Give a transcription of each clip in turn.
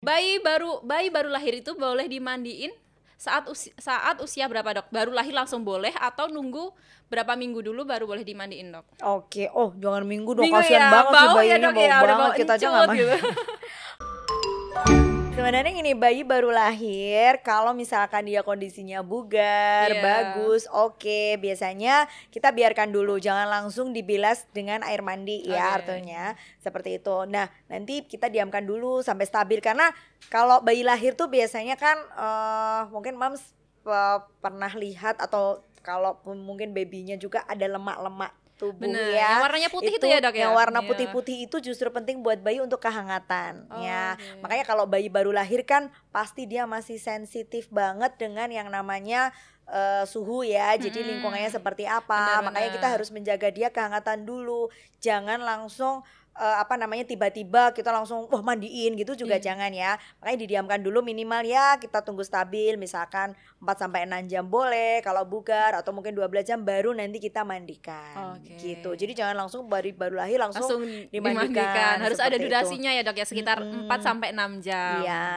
Bayi baru bayi baru lahir itu boleh dimandiin saat usia, saat usia berapa dok? Baru lahir langsung boleh atau nunggu berapa minggu dulu baru boleh dimandiin dok? Oke, oh jangan minggu dong, Minggu kasihan ya, banget sih bau bayinya ya, Dok, bau ya, banget bau kita aja nggak mandi. gitu. Sebenarnya gini bayi baru lahir kalau misalkan dia kondisinya bugar, Iya. bagus, oke, biasanya kita biarkan dulu jangan langsung dibilas dengan air mandi ya Oke. artinya seperti itu. Nah, nanti kita diamkan dulu sampai stabil karena kalau bayi lahir tuh biasanya kan eh, mungkin mams eh, pernah lihat atau kalau mungkin babynya juga ada lemak-lemak tubuh Bener, ya. yang warnanya putih itu ya, Dok, ya? Yang warna Iya. putih-putih itu justru penting buat bayi untuk kehangatan Oh, ya. oke. Makanya kalau bayi baru lahir kan pasti dia masih sensitif banget dengan yang namanya eh, suhu ya. Jadi Mm-mm. lingkungannya seperti apa. Benar, Makanya kita harus menjaga dia kehangatan dulu. Jangan langsung eh, apa namanya tiba-tiba kita langsung wah mandiin gitu juga Iya. jangan ya. Makanya didiamkan dulu minimal ya kita tunggu stabil misalkan 4 sampai 6 jam boleh kalau bugar atau mungkin 12 jam baru nanti kita mandikan. Oke. Gitu. Jadi jangan langsung baru baru lahir langsung, langsung dimandikan, dimandikan. Harus ada seperti itu. durasinya ya dok ya sekitar Mm-mm. 4 sampai 6 jam. Iya.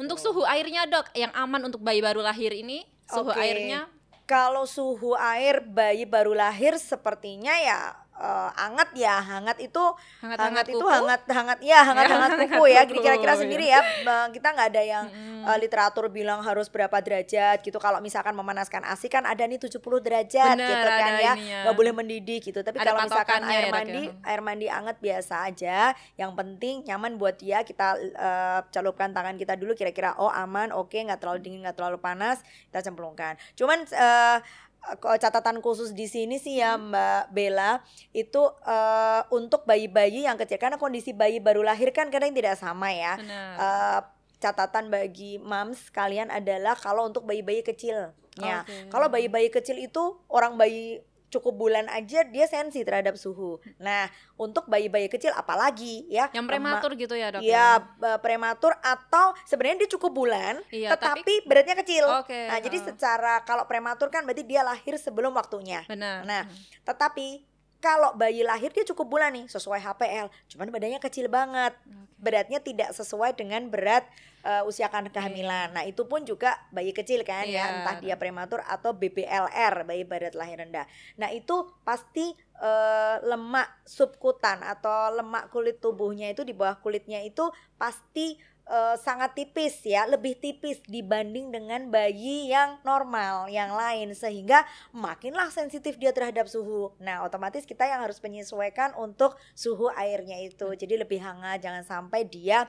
Untuk suhu airnya dok yang aman untuk bayi baru lahir ini suhu Oke. airnya Kalau suhu air bayi baru lahir sepertinya ya eh, hangat ya, hangat itu hangat-hangat hangat itu kuku? hangat hangat ya hangat hangat hangat kuku ya. kuku, kira-kira iya. sendiri ya kita nggak ada yang Mm-mm. eh, literatur bilang harus berapa derajat gitu. Kalau misalkan memanaskan ASI kan ada nih 70 derajat Bener, gitu kan ya. ininya. nggak boleh mendidih gitu. Tapi Ada kalau misalkan air ya, Dok, ya. mandi, air mandi hangat biasa aja. Yang penting nyaman buat dia. Kita eh, celupkan tangan kita dulu kira-kira oh aman, oke, nggak terlalu dingin, nggak terlalu panas, kita cemplungkan. Cuman eh, kok catatan khusus di sini sih ya Mbak Bella itu eh, untuk bayi-bayi yang kecil karena kondisi bayi baru lahir kan kadang tidak sama ya. Benar. Eh, catatan bagi moms kalian adalah kalau untuk bayi-bayi kecil ya. Oke. Kalau bayi-bayi kecil itu orang bayi cukup bulan aja dia sensi terhadap suhu. Nah, untuk bayi-bayi kecil apalagi ya. yang Ema- prematur gitu ya dok Iya, b- prematur atau sebenarnya dia cukup bulan, Iya, tetapi beratnya kecil. Oke, Nah, jadi heeh. secara kalau prematur kan berarti dia lahir sebelum waktunya. benar Nah, tetapi kalau bayi lahir dia cukup bulan nih sesuai HPL, cuman badannya kecil banget. Beratnya tidak sesuai dengan berat eh, usia kan kehamilan. Nah, itu pun juga bayi kecil kan Iya. ya, entah dia prematur atau BBLR, bayi berat lahir rendah. Nah, itu pasti eh, lemak subkutan atau lemak kulit tubuhnya itu di bawah kulitnya itu pasti eh, sangat tipis ya, lebih tipis dibanding dengan bayi yang normal yang lain sehingga makinlah sensitif dia terhadap suhu. Nah, otomatis kita yang harus menyesuaikan untuk suhu airnya itu. Jadi lebih hangat, jangan sampai dia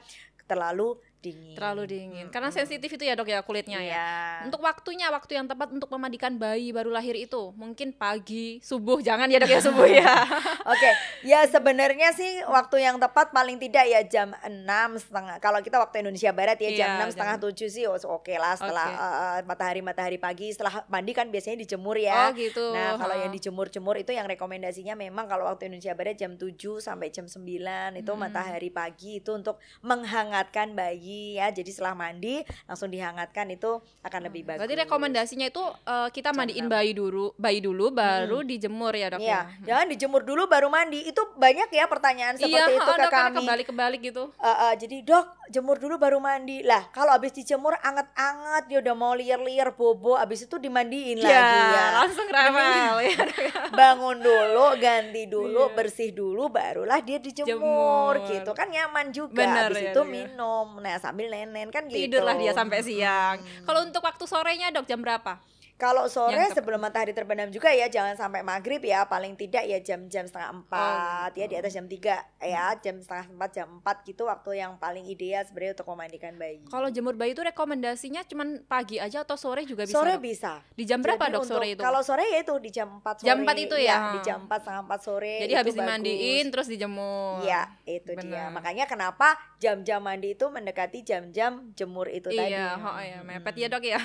terlalu dingin. terlalu dingin Mm-mm. karena sensitif itu ya dok ya kulitnya ya Iya. Untuk waktunya, waktu yang tepat untuk memandikan bayi baru lahir itu mungkin pagi, subuh, jangan ya dok ya subuh ya. Oke, ya sebenarnya sih waktu yang tepat paling tidak ya jam 6 setengah. Kalau kita waktu Indonesia Barat ya jam Iya, 6 setengah 7 sih oh, oke lah setelah Oke. eh, eh, matahari-matahari pagi setelah mandi kan biasanya dijemur ya. Oh gitu. Nah, kalau yang dijemur-jemur itu yang rekomendasinya memang kalau waktu Indonesia Barat jam 7 sampai jam 9 itu Hmm. matahari pagi itu untuk menghangatkan bayi ya. Jadi setelah mandi langsung dihangatkan itu akan lebih bagus. Berarti rekomendasinya itu eh, kita mandiin 6. bayi dulu, bayi dulu baru dijemur ya dok Iya, ya. jangan dijemur dulu baru mandi. Itu banyak ya pertanyaan seperti Iya, itu ke dok, kami. kebalik-kebalik gitu. Eh, eh, jadi dok jemur dulu baru mandi lah kalau habis dijemur anget-anget dia udah mau liar-liar bobo habis itu dimandiin lagi ya langsung rewel ya. Ya. bangun dulu ganti dulu Iya. bersih dulu barulah dia dijemur Jemur. gitu kan nyaman juga Bener habis ya, itu ya. minum nah sambil nenen kan gitu Tidurlah dia sampai siang. Hmm. Kalau untuk waktu sorenya dok jam berapa? Kalau sore Yang sebelum matahari terbenam juga ya jangan sampai maghrib ya paling tidak ya jam-jam setengah empat ya di atas jam tiga ya jam setengah empat jam empat gitu waktu yang paling ideal sebenarnya untuk memandikan bayi. Kalau jemur bayi itu rekomendasinya cuman pagi aja atau sore juga bisa? sore bisa. Di jam berapa Jadi dok untuk- sore itu? Kalau sore ya itu di jam 4 sore. Jam 4 itu ya? Di jam 4 setengah 4 sore. Jadi habis bagus. dimandiin terus dijemur. Iya, itu dia. Benar. Makanya kenapa jam-jam mandi itu mendekati jam-jam jemur itu tadi. Iya, oh ya, mepet ya dok ya.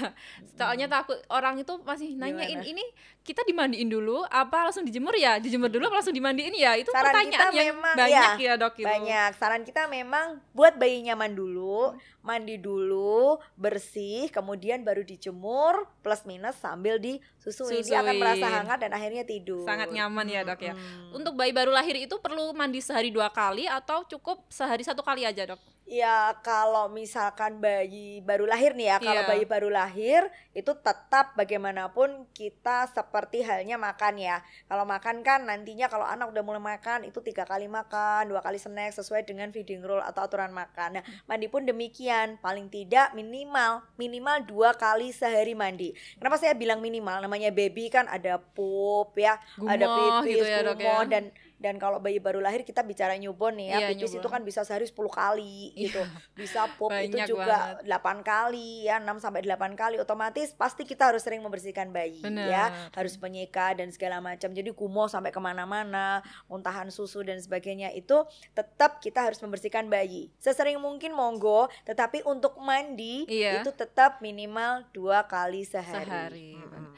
Soalnya takut orang itu masih nanyain Gimana? ini kita dimandiin dulu apa langsung dijemur ya? Dijemur dulu apa langsung dimandiin ya? Itu Saran pertanyaan kita yang memang, banyak ya, ya, dok gitu. Banyak. Saran kita memang buat bayi nyaman dulu, mandi dulu, bersih, kemudian baru dijemur plus minus sambil disusui. Dia akan Susui. merasa hangat dan akhirnya tidur. Sangat nyaman ya dok ya. Untuk bayi baru lahir itu perlu mandi sehari dua kali atau cukup sehari satu kali aja dok? Ya kalau misalkan bayi baru lahir nih ya, kalau Iya. bayi baru lahir itu tetap bagaimanapun kita seperti halnya makan ya. Kalau makan kan nantinya kalau anak udah mulai makan itu tiga kali makan, dua kali snack sesuai dengan feeding rule atau aturan makan. Nah mandi pun demikian, paling tidak minimal minimal dua kali sehari mandi. Kenapa saya bilang minimal? Namanya baby kan ada pup ya, ada Gumoh pipis, gitu ya, Dok, gumoh, ya. dan dan kalau bayi baru lahir kita bicara newborn nih ya, Iya, pipis itu kan bisa sehari 10 kali gitu. Bisa pup itu juga 8 kali ya, 6 sampai 8 kali otomatis pasti kita harus sering membersihkan bayi Bener. ya, harus penyeka dan segala macam. Jadi kumoh sampai ke mana-mana, muntahan susu dan sebagainya itu tetap kita harus membersihkan bayi. Sesering mungkin monggo, tetapi untuk mandi Iya. itu tetap minimal dua kali sehari. Sehari, Mm-mm.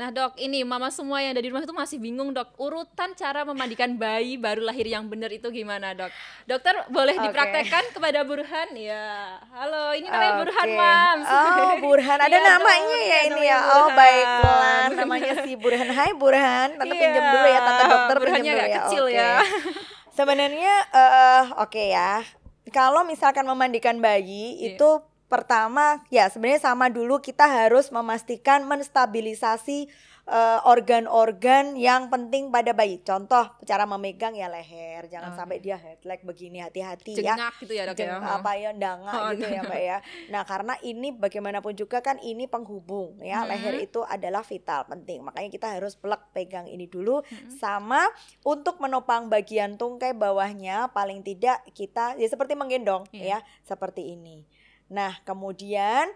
Nah dok, ini mama semua yang ada di rumah itu masih bingung dok Urutan cara memandikan bayi baru lahir yang benar itu gimana dok? Dokter boleh Oke. dipraktekkan kepada Burhan? Ya, halo ini namanya Burhan Oke. Mams Oh, Burhan. Ada Iya dong, namanya ya iya, ini ya. Oh, Burhan. baiklah. Namanya si Burhan. Hai Burhan. Tante pinjam dulu ya, tante dokter pinjam Burhannya dulu agak ya. kecil Oke. ya. Sebenarnya eh oke ya. Kalau misalkan memandikan bayi Iya. itu pertama ya sebenarnya sama dulu kita harus memastikan menstabilisasi eh, organ-organ yang penting pada bayi. Contoh cara memegang ya leher, jangan sampai dia head leg begini hati-hati ya gitu ya dok ya. jeng- apa ya danga Oh, gitu ya mbak ya nah karena ini bagaimanapun juga kan ini penghubung ya Hmm. leher itu adalah vital penting makanya kita harus pelek pegang ini dulu Hmm. sama untuk menopang bagian tungkai bawahnya paling tidak kita ya seperti menggendong Iya. ya seperti ini nah kemudian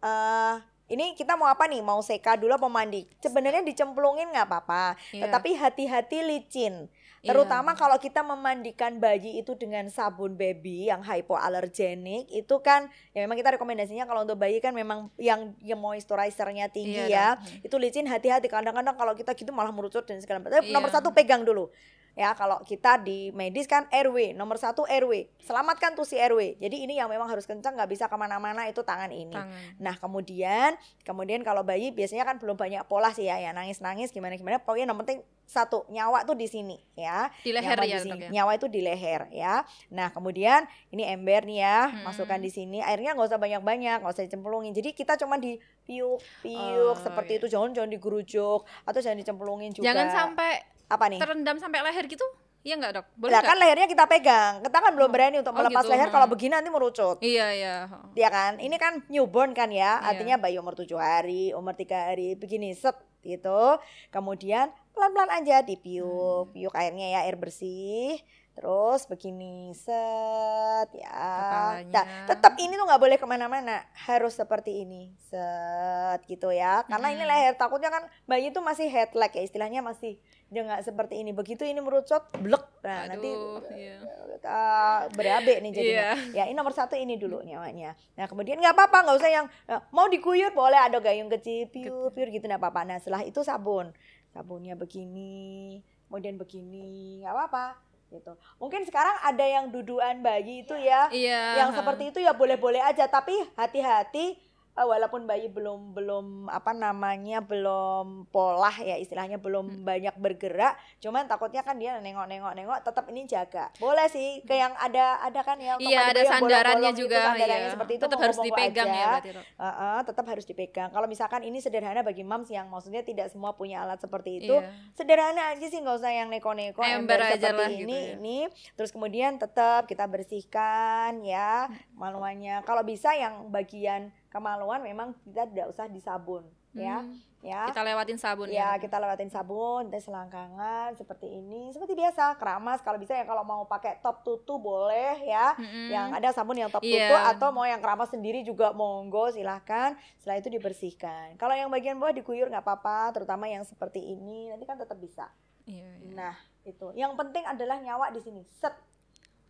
eh ini kita mau apa nih? Mau seka dulu apa mandi? Sebenarnya dicemplungin nggak apa-apa, Iya. tetapi hati-hati licin. Iya. Terutama kalau kita memandikan bayi itu dengan sabun baby yang hypoallergenic itu kan ya memang kita rekomendasinya kalau untuk bayi kan memang yang yang moisturizernya tinggi Iya, ya. Dok. Itu licin hati-hati kadang-kadang kalau kita gitu malah merucut dan segala macam. Tapi Iya. Nomor satu pegang dulu. Ya kalau kita di medis kan RW nomor satu RW selamatkan tuh si RW jadi ini yang memang harus kencang nggak bisa ke mana-mana itu tangan ini Tangan. Nah kemudian kemudian kalau bayi biasanya kan belum banyak pola sih ya ya nangis nangis gimana gimana pokoknya yang penting satu nyawa tuh di sini ya Di leher nyawa ya, di sini. Ya? nyawa itu di leher ya nah kemudian ini ember nih ya Hmm. masukkan di sini airnya nggak usah banyak banyak nggak usah dicemplungin jadi kita cuma di piuk piuk Oh, seperti iya. itu jangan jangan digerujuk atau jangan dicemplungin juga Jangan sampai apa nih terendam sampai leher gitu. Iya nggak dok? Boleh nggak? kan lehernya kita pegang kita kan belum Oh. berani untuk Oh, melepas gitu, leher hmm. kalau begini nanti merucut Iya iya. ya kan ini kan newborn kan ya Iya. artinya bayi umur tujuh hari umur tiga hari begini set gitu kemudian pelan pelan aja dipiuk Hmm. piuk airnya ya air bersih terus begini set ya. Kepalanya. Nah, tetap ini tuh nggak boleh ke mana-mana. Harus seperti ini. Set gitu ya. Karena ini Mm-mm. leher. Takutnya kan bayi itu masih head leg ya istilahnya masih dia nggak seperti ini. Begitu ini merucut blek. Nah nanti Aduh, iya. uh, berabe nih jadinya. Iya. ya ini nomor satu ini dulu nyawanya. Nah kemudian nggak apa-apa nggak usah yang eh, mau diguyur boleh ada gayung kecil piur piur gitu nggak apa-apa. Nah setelah itu sabun. Sabunnya begini kemudian begini nggak apa-apa gitu. Mungkin sekarang ada yang duduan bayi itu ya. Iya. yang seperti itu ya boleh-boleh aja tapi hati-hati eh, walaupun bayi belum belum apa namanya belum pola ya istilahnya Hmm. belum banyak bergerak cuman takutnya kan dia nengok-nengok nengok tetap ini jaga boleh sih ke yang ada ada kan ya Iya ada sandarannya bolong-bolong itu, juga. sandarannya iya. seperti itu Tetap harus dipegang aja. ya berarti dok. Heeh, tetap harus dipegang kalau misalkan ini sederhana bagi moms yang maksudnya tidak semua punya alat seperti itu Iya. sederhana aja sih nggak usah yang neko-neko Ember ember aja seperti lah ini gitu ya. ini terus kemudian tetap kita bersihkan ya maluannya kalau bisa yang bagian kemaluan memang kita tidak usah disabun ya. Hmm. ya. Kita lewatin sabun ya kita lewatin sabun dan selangkangan seperti ini seperti biasa keramas. Kalau bisa ya kalau mau pakai top tutu boleh ya. Mm-mm. yang ada sabun yang top Iya. tutu atau mau yang keramas sendiri juga monggo silahkan. Setelah itu dibersihkan. Kalau yang bagian bawah diguyur nggak apa-apa terutama yang seperti ini. Nanti kan tetap bisa. Iya, iya. nah itu. Yang penting adalah nyawa di sini. Set.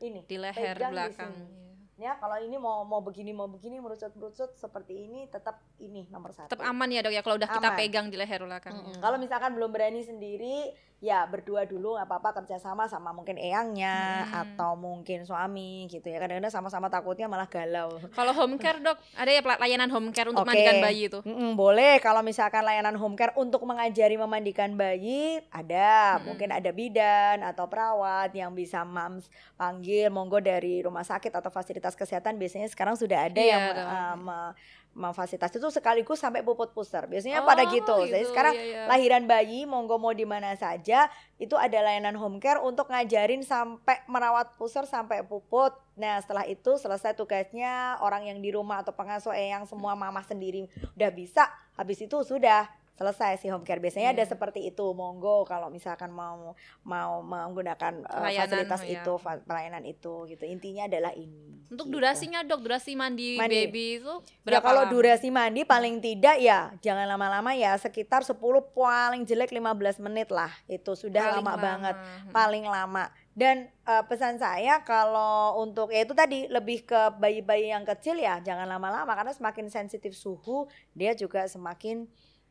Ini. Di leher di belakang. sini. Ya kalau ini mau mau begini mau begini merucut merucut seperti ini tetap ini nomor satu Tetap aman ya dok ya kalau udah kita Aman. pegang di leher belakang. Mm-mm. Kalau misalkan belum berani sendiri, ya berdua dulu nggak apa-apa kerjasama sama mungkin eyangnya Hmm. atau mungkin suami gitu ya. Kadang-kadang sama-sama takutnya malah galau. Kalau home care dok, ada ya layanan home care untuk Oke. mandikan bayi itu? Mm-mm, boleh kalau misalkan layanan home care untuk mengajari memandikan bayi ada, Mm-mm. mungkin ada bidan atau perawat yang bisa mams panggil monggo dari rumah sakit atau fasilitas fasilitas kesehatan biasanya sekarang sudah ada Iya, yang uh, me- memfasilitasi itu sekaligus sampai puput pusar. Biasanya Oh, pada gitu. Jadi gitu, sekarang iya, iya. lahiran bayi monggo mau di mana saja itu ada layanan home care untuk ngajarin sampai merawat pusar sampai puput. Nah, setelah itu selesai tugasnya orang yang di rumah atau pengasuh eyang semua mama sendiri udah bisa, habis itu sudah selesai si home care. Biasanya ada Iya. seperti itu. Monggo kalau misalkan mau mau menggunakan uh, fasilitas ya. itu, pelayanan itu gitu. Intinya adalah ini. Untuk gitu. durasinya dok, durasi mandi, Mandi. baby itu Ya berapa kalau lama? durasi mandi paling tidak ya jangan lama-lama ya sekitar 10 paling jelek 15 menit lah. Itu sudah Paling lama, lama. banget, Hmm. paling lama. Dan eh, pesan saya kalau untuk ya itu tadi lebih ke bayi-bayi yang kecil ya jangan lama-lama karena semakin sensitif suhu dia juga semakin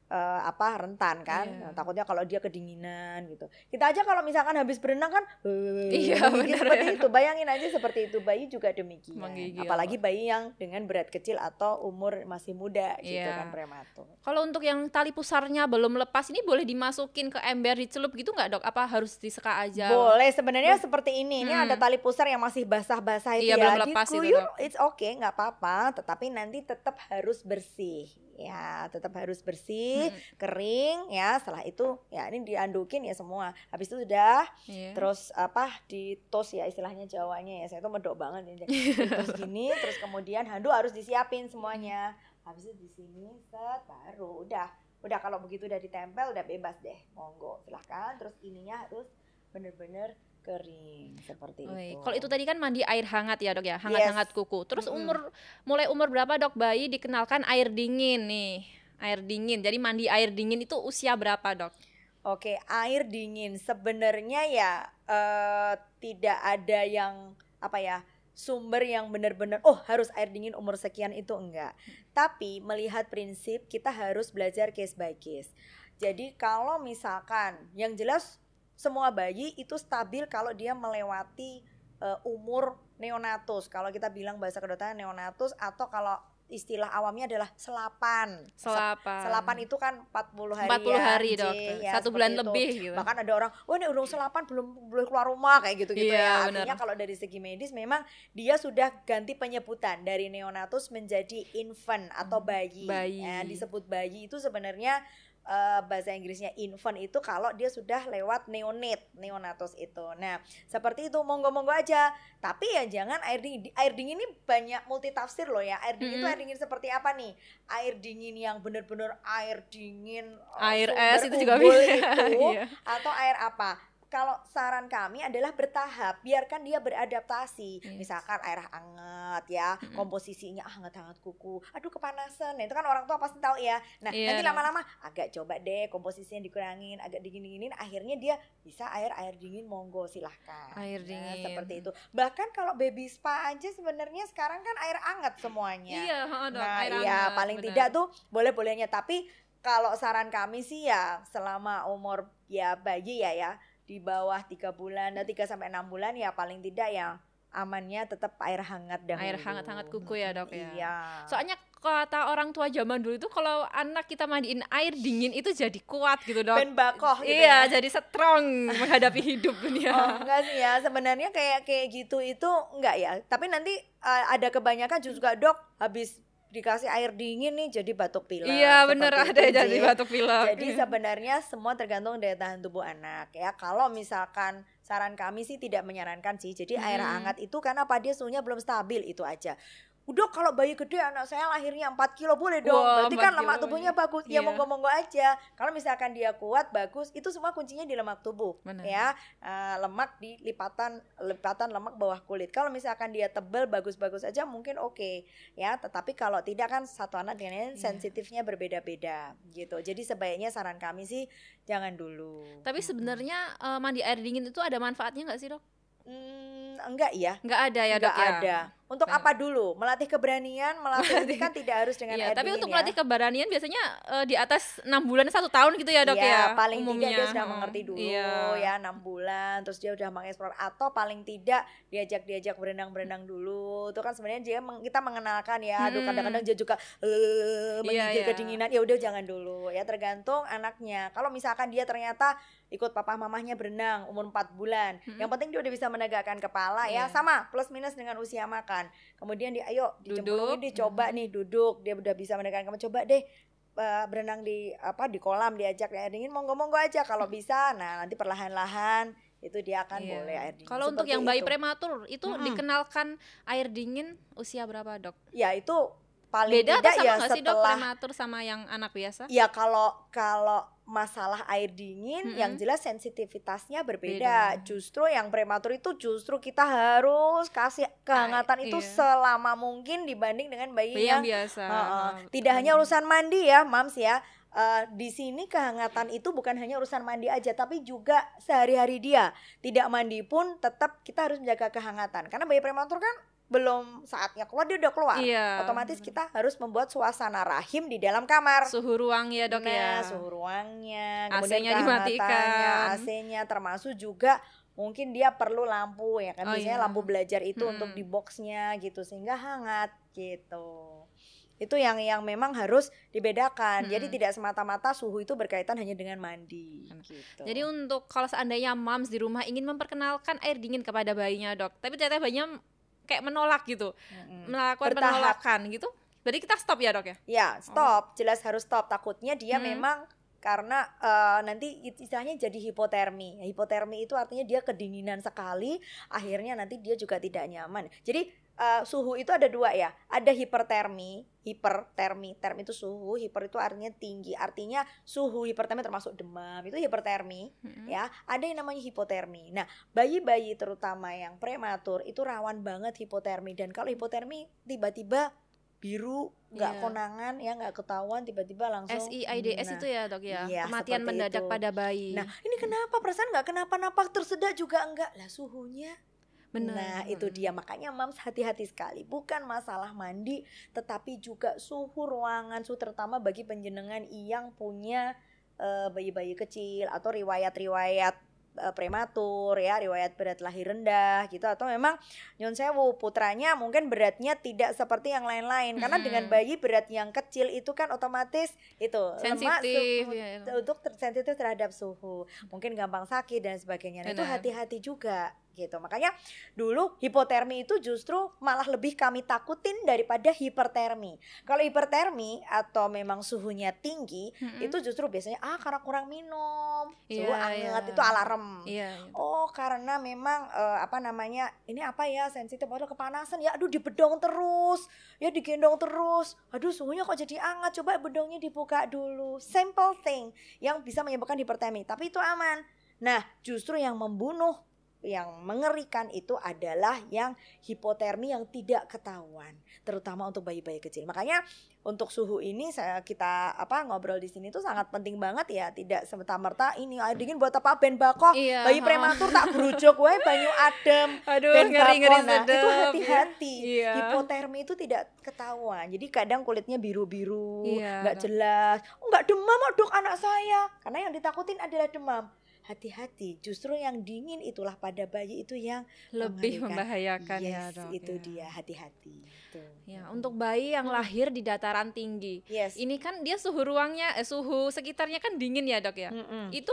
eh, apa rentan kan. Iya. Nah, takutnya kalau dia kedinginan gitu. Kita aja kalau misalkan habis berenang kan Iya, benar seperti ya. itu. Bayangin aja seperti itu bayi juga demikian. Menggigil. Apalagi bayi yang dengan berat kecil atau umur masih muda gitu Iya. kan prematur. Kalau untuk yang tali pusarnya belum lepas ini boleh dimasukin ke ember dicelup gitu nggak dok? Apa harus diseka aja? Boleh sebenarnya seperti ini. Ini Hmm. ada tali pusar yang masih basah-basah itu Iya, ya. belum lepas itu, Diguyur, Dok. it's okay, nggak apa-apa. Tetapi nanti tetap harus bersih. Ya, tetap harus bersih, Mm-mm. kering ya. Setelah itu ya ini diandukin ya semua. Habis itu sudah Iya. terus apa di toast ya istilahnya Jawanya ya. Saya tuh medok banget ya. Toast gini terus kemudian handuk harus disiapin semuanya. Habis itu di sini set baru udah. Udah kalau begitu udah ditempel udah bebas deh. Monggo silahkan. Terus ininya harus bener-bener kering seperti Oi, itu. Kalau itu tadi kan mandi air hangat ya dok ya, hangat-hangat kuku. Terus Mm-mm. umur mulai umur berapa dok bayi dikenalkan air dingin nih, air dingin. Jadi mandi air dingin itu usia berapa dok? Oke, air dingin sebenarnya ya eh, tidak ada yang apa ya sumber yang benar-benar oh harus air dingin umur sekian itu enggak. Tapi melihat prinsip kita harus belajar case by case. Jadi kalau misalkan yang jelas semua bayi itu stabil kalau dia melewati eh, umur neonatus. Kalau kita bilang bahasa kedokteran neonatus atau kalau istilah awamnya adalah selapan. Selapan. Selapan itu kan 40 hari 40 ya, hari dok, ya, satu bulan itu. lebih gitu. Bahkan ada orang, oh ini udah selapan belum boleh keluar rumah kayak gitu gitu Iya, ya. Artinya kalau dari segi medis memang dia sudah ganti penyebutan dari neonatus menjadi infant atau bayi. Hmm, Bayi. Eh, disebut bayi itu sebenarnya eh, bahasa Inggrisnya infant itu kalau dia sudah lewat neonate, neonatus itu. Nah, seperti itu monggo-monggo aja. Tapi ya jangan air dingin. Di- Air dingin ini banyak multi tafsir loh ya. Air dingin itu Mm-mm. air dingin seperti apa nih? Air dingin yang bener-bener air dingin eh, Air es itu juga bisa. itu Iya. atau air apa? Kalau saran kami adalah bertahap, biarkan dia beradaptasi. Yes. Misalkan air hangat ya, Mm-mm. komposisinya ah, hangat-hangat kuku. Aduh kepanasan. Nah, itu kan orang tua pasti tahu ya. Nah, Iya, nanti dong. lama-lama agak coba deh komposisinya dikurangin, agak dingin-dinginin, akhirnya dia bisa air air dingin monggo silahkan. Air Nah, dingin. seperti itu. Bahkan kalau baby spa aja sebenarnya sekarang kan air hangat semuanya. Iya, heeh, dok. Nah, air iya hangat, paling benar. tidak tuh boleh-bolehnya tapi kalau saran kami sih ya selama umur ya bayi ya ya di bawah tiga bulan, nah 3 sampai 6 bulan ya paling tidak ya amannya tetap air hangat dahulu. Air hangat-hangat kuku ya, Dok, ya. Iya. Soalnya kata orang tua zaman dulu itu kalau anak kita mandiin air dingin itu jadi kuat gitu dok. ben bakoh gitu iya, ya. jadi strong menghadapi hidup dunia. Oh enggak sih ya sebenarnya kayak kayak gitu itu enggak ya tapi nanti uh, ada kebanyakan juga dok habis dikasih air dingin nih jadi batuk pilek iya bener Seperti ada itu, jadi batuk pilek. Jadi sebenarnya semua tergantung daya tahan tubuh anak ya. Kalau misalkan saran kami sih tidak menyarankan sih. Jadi air Hmm. hangat itu karena apa dia suhunya belum stabil itu aja. Udah kalau bayi gede anak saya lahirnya 4 kilo boleh dong. Wah, Berarti 4 kan lemak tubuhnya bagus. Ya Iya. monggo-monggo aja. Kalau misalkan dia kuat bagus, itu semua kuncinya di lemak tubuh. Benar. Ya, Eh, lemak di lipatan lipatan lemak bawah kulit. Kalau misalkan dia tebel bagus-bagus aja mungkin oke ya. Tetapi kalau tidak kan satu anak dengan lain Iya. sensitifnya berbeda-beda gitu. Jadi sebaiknya saran kami sih jangan dulu. Tapi sebenarnya eh, mandi air dingin itu ada manfaatnya nggak sih dok? Hmm, enggak ya? Nggak ada ya dok enggak ya. ada. Untuk Kayak- apa dulu? Melatih keberanian, melatih kan tidak harus dengan Iya, air tapi untuk ya. melatih keberanian biasanya eh, di atas enam bulan satu tahun gitu ya dok Iya, ya. paling umumnya. tidak dia sudah mengerti dulu Iya. ya enam bulan terus dia udah mengeksplor atau paling tidak diajak diajak berenang berenang dulu itu kan sebenarnya dia meng- kita mengenalkan ya aduh Hmm. kadang-kadang dia juga eh menggigil iya. kedinginan ya udah jangan dulu ya tergantung anaknya kalau misalkan dia ternyata ikut papa mamahnya berenang umur 4 bulan Hmm. yang penting dia udah bisa menegakkan kepala ya Iya. sama plus minus dengan usia makan menegangkan. Kemudian dia ayo dicemplungin dicoba nih duduk, dia udah bisa menegangkan. Kamu coba deh eh, berenang di apa di kolam diajak air dingin monggo-monggo aja kalau bisa. Nah, nanti perlahan-lahan itu dia akan Iya. boleh air dingin. Kalau untuk yang bayi itu. prematur itu Mm-mm. dikenalkan air dingin usia berapa dok? ya itu paling Beda atau tidak sama ya sih dok setelah prematur sama yang anak biasa? Ya kalau kalau masalah air dingin Mm-mm. yang jelas sensitivitasnya Beda. berbeda. Justru yang prematur itu justru kita harus kasih kehangatan itu iya. selama mungkin dibanding dengan bayi, Bayi yang yang biasa. Heeh. betul. tidak hanya urusan mandi ya, Mams ya. Eh, di sini kehangatan itu bukan hanya urusan mandi aja tapi juga sehari-hari dia. Tidak mandi pun tetap kita harus menjaga kehangatan. Karena bayi prematur kan belum saatnya keluar dia udah keluar. Iya. Otomatis kita harus membuat suasana rahim di dalam kamar suhu ruang ya dok nah, ya. suhu ruangnya, AC-nya dimatikan. AC-nya termasuk juga mungkin dia perlu lampu ya kan Oh, biasanya iya. lampu belajar itu Mm-mm. untuk di boxnya gitu sehingga hangat gitu. Itu yang yang memang harus dibedakan. Jadi Mm-mm. tidak semata-mata suhu itu berkaitan hanya dengan mandi gitu. Jadi untuk kalau seandainya moms di rumah ingin memperkenalkan air dingin kepada bayinya dok, tapi ternyata bayinya kayak menolak gitu, Mm-mm. melakukan Bertahap. penolakan gitu, berarti kita stop ya dok ya? Ya, stop. Jelas harus stop. Takutnya dia Hmm. memang karena eh, nanti istilahnya jadi hipotermi. Hipotermi itu artinya dia kedinginan sekali, akhirnya nanti dia juga tidak nyaman. Jadi eh, suhu itu ada dua ya. Ada hipertermi, hipertermi. Term itu suhu, hiper itu artinya tinggi. Artinya suhu hipertermi termasuk demam. Itu hipertermi Mm-mm. ya. Ada yang namanya hipotermi. Nah, bayi-bayi terutama yang prematur itu rawan banget hipotermi dan kalau hipotermi tiba-tiba biru nggak Iya. konangan ya nggak ketahuan tiba-tiba langsung SIDS Nah, itu ya dok ya, iya, kematian mendadak itu. pada bayi. nah ini kenapa perasaan nggak kenapa-napa tersedak juga enggak lah suhunya Benar. Nah, itu dia makanya Mams hati-hati sekali. Bukan masalah mandi, tetapi juga suhu ruangan, suhu terutama bagi penjenengan yang punya eh, bayi-bayi kecil atau riwayat-riwayat eh, prematur ya, riwayat berat lahir rendah gitu atau memang nyon sewu putranya mungkin beratnya tidak seperti yang lain-lain karena Mm-mm. dengan bayi berat yang kecil itu kan otomatis itu lemak Sensitif, suhu- ya. untuk ter- sensitif terhadap suhu mungkin gampang sakit dan sebagainya nah, itu hati-hati juga gitu makanya dulu hipotermi itu justru malah lebih kami takutin daripada hipertermi kalau hipertermi atau memang suhunya tinggi Mm-mm. itu justru biasanya ah karena kurang minum suhu Iya, hangat iya. itu alarm Iya. iya. Oh karena memang eh, apa namanya ini apa ya sensitif atau kepanasan ya aduh dibedong terus ya digendong terus aduh suhunya kok jadi hangat coba bedongnya dibuka dulu simple thing yang bisa menyebabkan hipertermi tapi itu aman nah justru yang membunuh yang mengerikan itu adalah yang hipotermi yang tidak ketahuan terutama untuk bayi-bayi kecil. Makanya untuk suhu ini saya kita apa ngobrol di sini tuh sangat penting banget ya tidak semata merta ini air dingin buat apa? Ben bakoh Iya, bayi ha. prematur tak gerujuk wae banyu adem. Aduh, ben ngeri-ngeri bakoh. Nah, itu hati-hati. Iya. hipotermi itu tidak ketahuan. Jadi kadang kulitnya biru-biru Iya, nggak jelas. Oh, nggak demam dok anak saya. Karena yang ditakutin adalah demam hati-hati justru yang dingin itulah pada bayi itu yang Lebih membahayakan ya yes, dok. itu ya. dia hati-hati Tuh. Ya, untuk bayi yang lahir di dataran tinggi. yes Ini kan dia suhu ruangnya, eh, suhu sekitarnya kan dingin ya dok ya. Mm-mm. Itu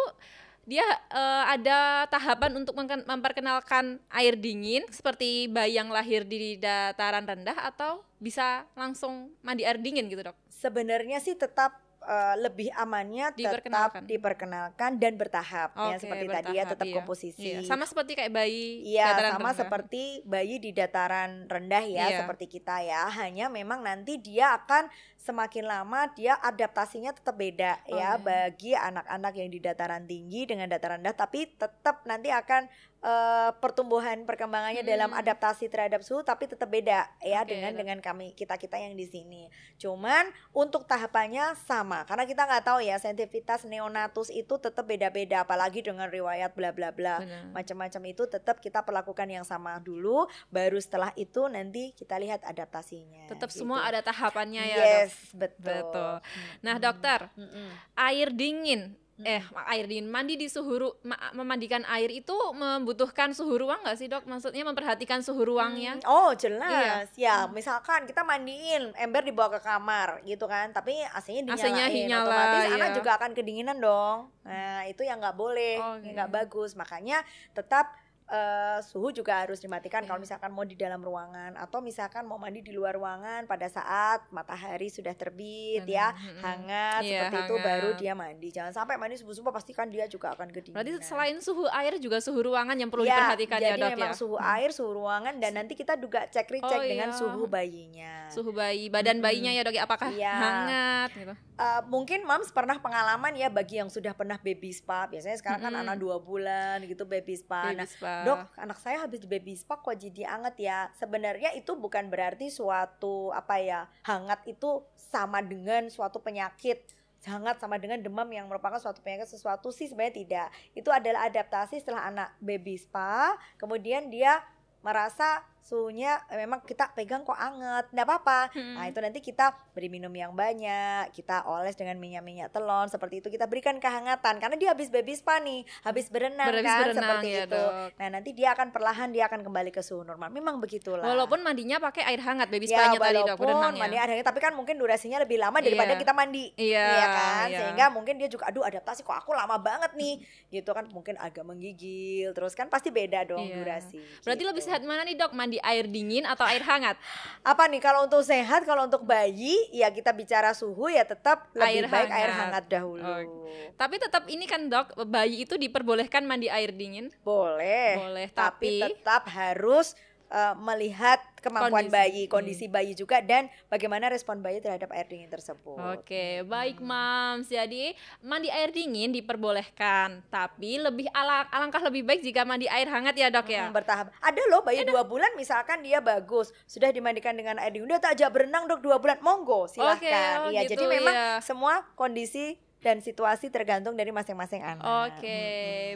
dia eh, ada tahapan untuk memperkenalkan air dingin seperti bayi yang lahir di dataran rendah atau bisa langsung mandi air dingin gitu dok. sebenarnya sih tetap eh, lebih amannya tetap Diperkenalkan. dan bertahap ya Oke, seperti tadi ya bertahap, tetap iya. komposisi Iya, Sama seperti kayak bayi Iya, dataran sama rendah. seperti bayi di dataran rendah ya, Iya. seperti kita ya. Hanya memang nanti dia akan semakin lama dia adaptasinya tetap beda Oh, ya iya. bagi anak-anak yang di dataran tinggi dengan dataran rendah, tapi tetap nanti akan eh, pertumbuhan perkembangannya Hmm. dalam adaptasi terhadap suhu, tapi tetap beda ya Oke, dengan dok. dengan kami kita kita yang di sini. Cuman untuk tahapannya sama, karena kita nggak tahu ya sensitivitas neonatus itu tetap beda-beda, apalagi dengan riwayat bla bla bla macam-macam itu tetap kita perlakukan yang sama dulu baru setelah itu nanti kita lihat adaptasinya Tetap gitu. semua ada tahapannya ya dok. yes betul Betul. Mm-mm. Nah dokter, Mm-mm. air dingin eh air dingin. Mandi di suhu ru- ma- memandikan air itu membutuhkan suhu ruang nggak sih dok? Maksudnya memperhatikan suhu ruangnya. Hmm, oh jelas. Ya misalkan kita mandiin ember dibawa ke kamar gitu kan. Tapi AC-nya AC-nya dinyalain nyala, otomatis. anak ya. juga akan kedinginan dong. Nah itu yang nggak boleh Oh, yang nggak iya. bagus. Makanya tetap eh, suhu juga harus dimatikan kalau misalkan mau di dalam ruangan atau misalkan mau mandi di luar ruangan pada saat matahari sudah terbit ya Benar, mm-mm. hangat Iya, seperti itu baru hangat. dia mandi jangan sampai mandi subuh subuh pastikan dia juga akan kedinginan Berarti selain suhu air juga suhu ruangan yang perlu Ya, diperhatikan ya jadi dok memang ya. suhu air suhu ruangan dan nanti kita juga cek recek Oh, dengan iya. suhu bayinya Suhu bayi, badan bayinya ya dok ya apakah Iya. hangat gitu. Eh, mungkin moms pernah pengalaman ya bagi yang sudah pernah baby spa biasanya sekarang kan Mm-mm. anak dua bulan gitu baby spa Baby Nah, spa. Dok anak saya habis di baby spa kok jadi hangat ya. Sebenarnya itu bukan berarti suatu apa ya hangat itu sama dengan suatu penyakit. Hangat sama dengan demam yang merupakan suatu penyakit sesuatu sih sebenarnya tidak. Itu adalah adaptasi setelah anak baby spa kemudian dia merasa suhunya eh, memang kita pegang kok anget nggak apa-apa Hmm. nah itu nanti kita beri minum yang banyak kita oles dengan minyak-minyak telon seperti itu kita berikan kehangatan karena dia habis baby spa nih habis berenang Habis kan berenang seperti ya, itu Dok. nah nanti dia akan perlahan dia akan kembali ke suhu normal memang begitulah Walaupun mandinya pakai air hangat baby ya spa-nya tadi dok berenangnya. mandi air hangat tapi kan mungkin durasinya lebih lama daripada Iya. kita mandi Iya, Iya kan iya. sehingga mungkin dia juga aduh adaptasi kok aku lama banget nih gitu kan mungkin agak menggigil terus kan pasti beda dong Iya. durasi Berarti gitu. lebih sehat mana nih dok? Mandi air dingin atau air hangat? apa nih kalau untuk sehat kalau untuk bayi ya kita bicara suhu ya tetap lebih Air baik air hangat. hangat dahulu Oke. Tapi tetap ini kan dok, bayi itu diperbolehkan mandi air dingin. boleh Boleh, tapi, tapi- tetap harus eh, melihat kemampuan Kondisi. bayi kondisi bayi juga dan bagaimana respon bayi terhadap air dingin tersebut Oke, baik Mams. Jadi mandi air dingin diperbolehkan, tapi lebih ala- alangkah lebih baik jika mandi air hangat ya dok ya. Hmm, bertahap. Ada loh bayi dua bulan misalkan dia bagus sudah dimandikan dengan air dingin udah tak ajak berenang dok dua bulan monggo silahkan oh iya gitu, jadi memang iya. semua kondisi dan situasi tergantung dari masing-masing anak Oke,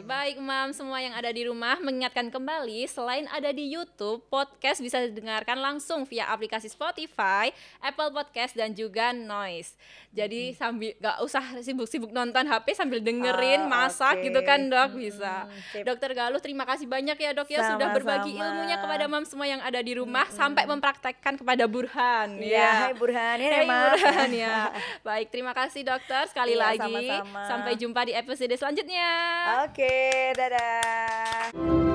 baik Mam semua yang ada di rumah mengingatkan kembali selain ada di YouTube, podcast bisa didengarkan langsung via aplikasi Spotify, Apple Podcast dan juga Noise. Jadi sambil gak usah sibuk-sibuk nonton HP sambil dengerin Ah, masak oke. gitu kan dok bisa. sip. Dokter Galuh terima kasih banyak ya dok ya sudah berbagi ilmunya kepada Mam semua yang ada di rumah sampai mempraktekkan kepada Burhan. Iya, hai Burhan ya, Hai Mas. Burhan ya. Baik, terima kasih dokter sekali Iya, lagi. Sama-sama. Sampai jumpa di episode selanjutnya. Oke, dadah.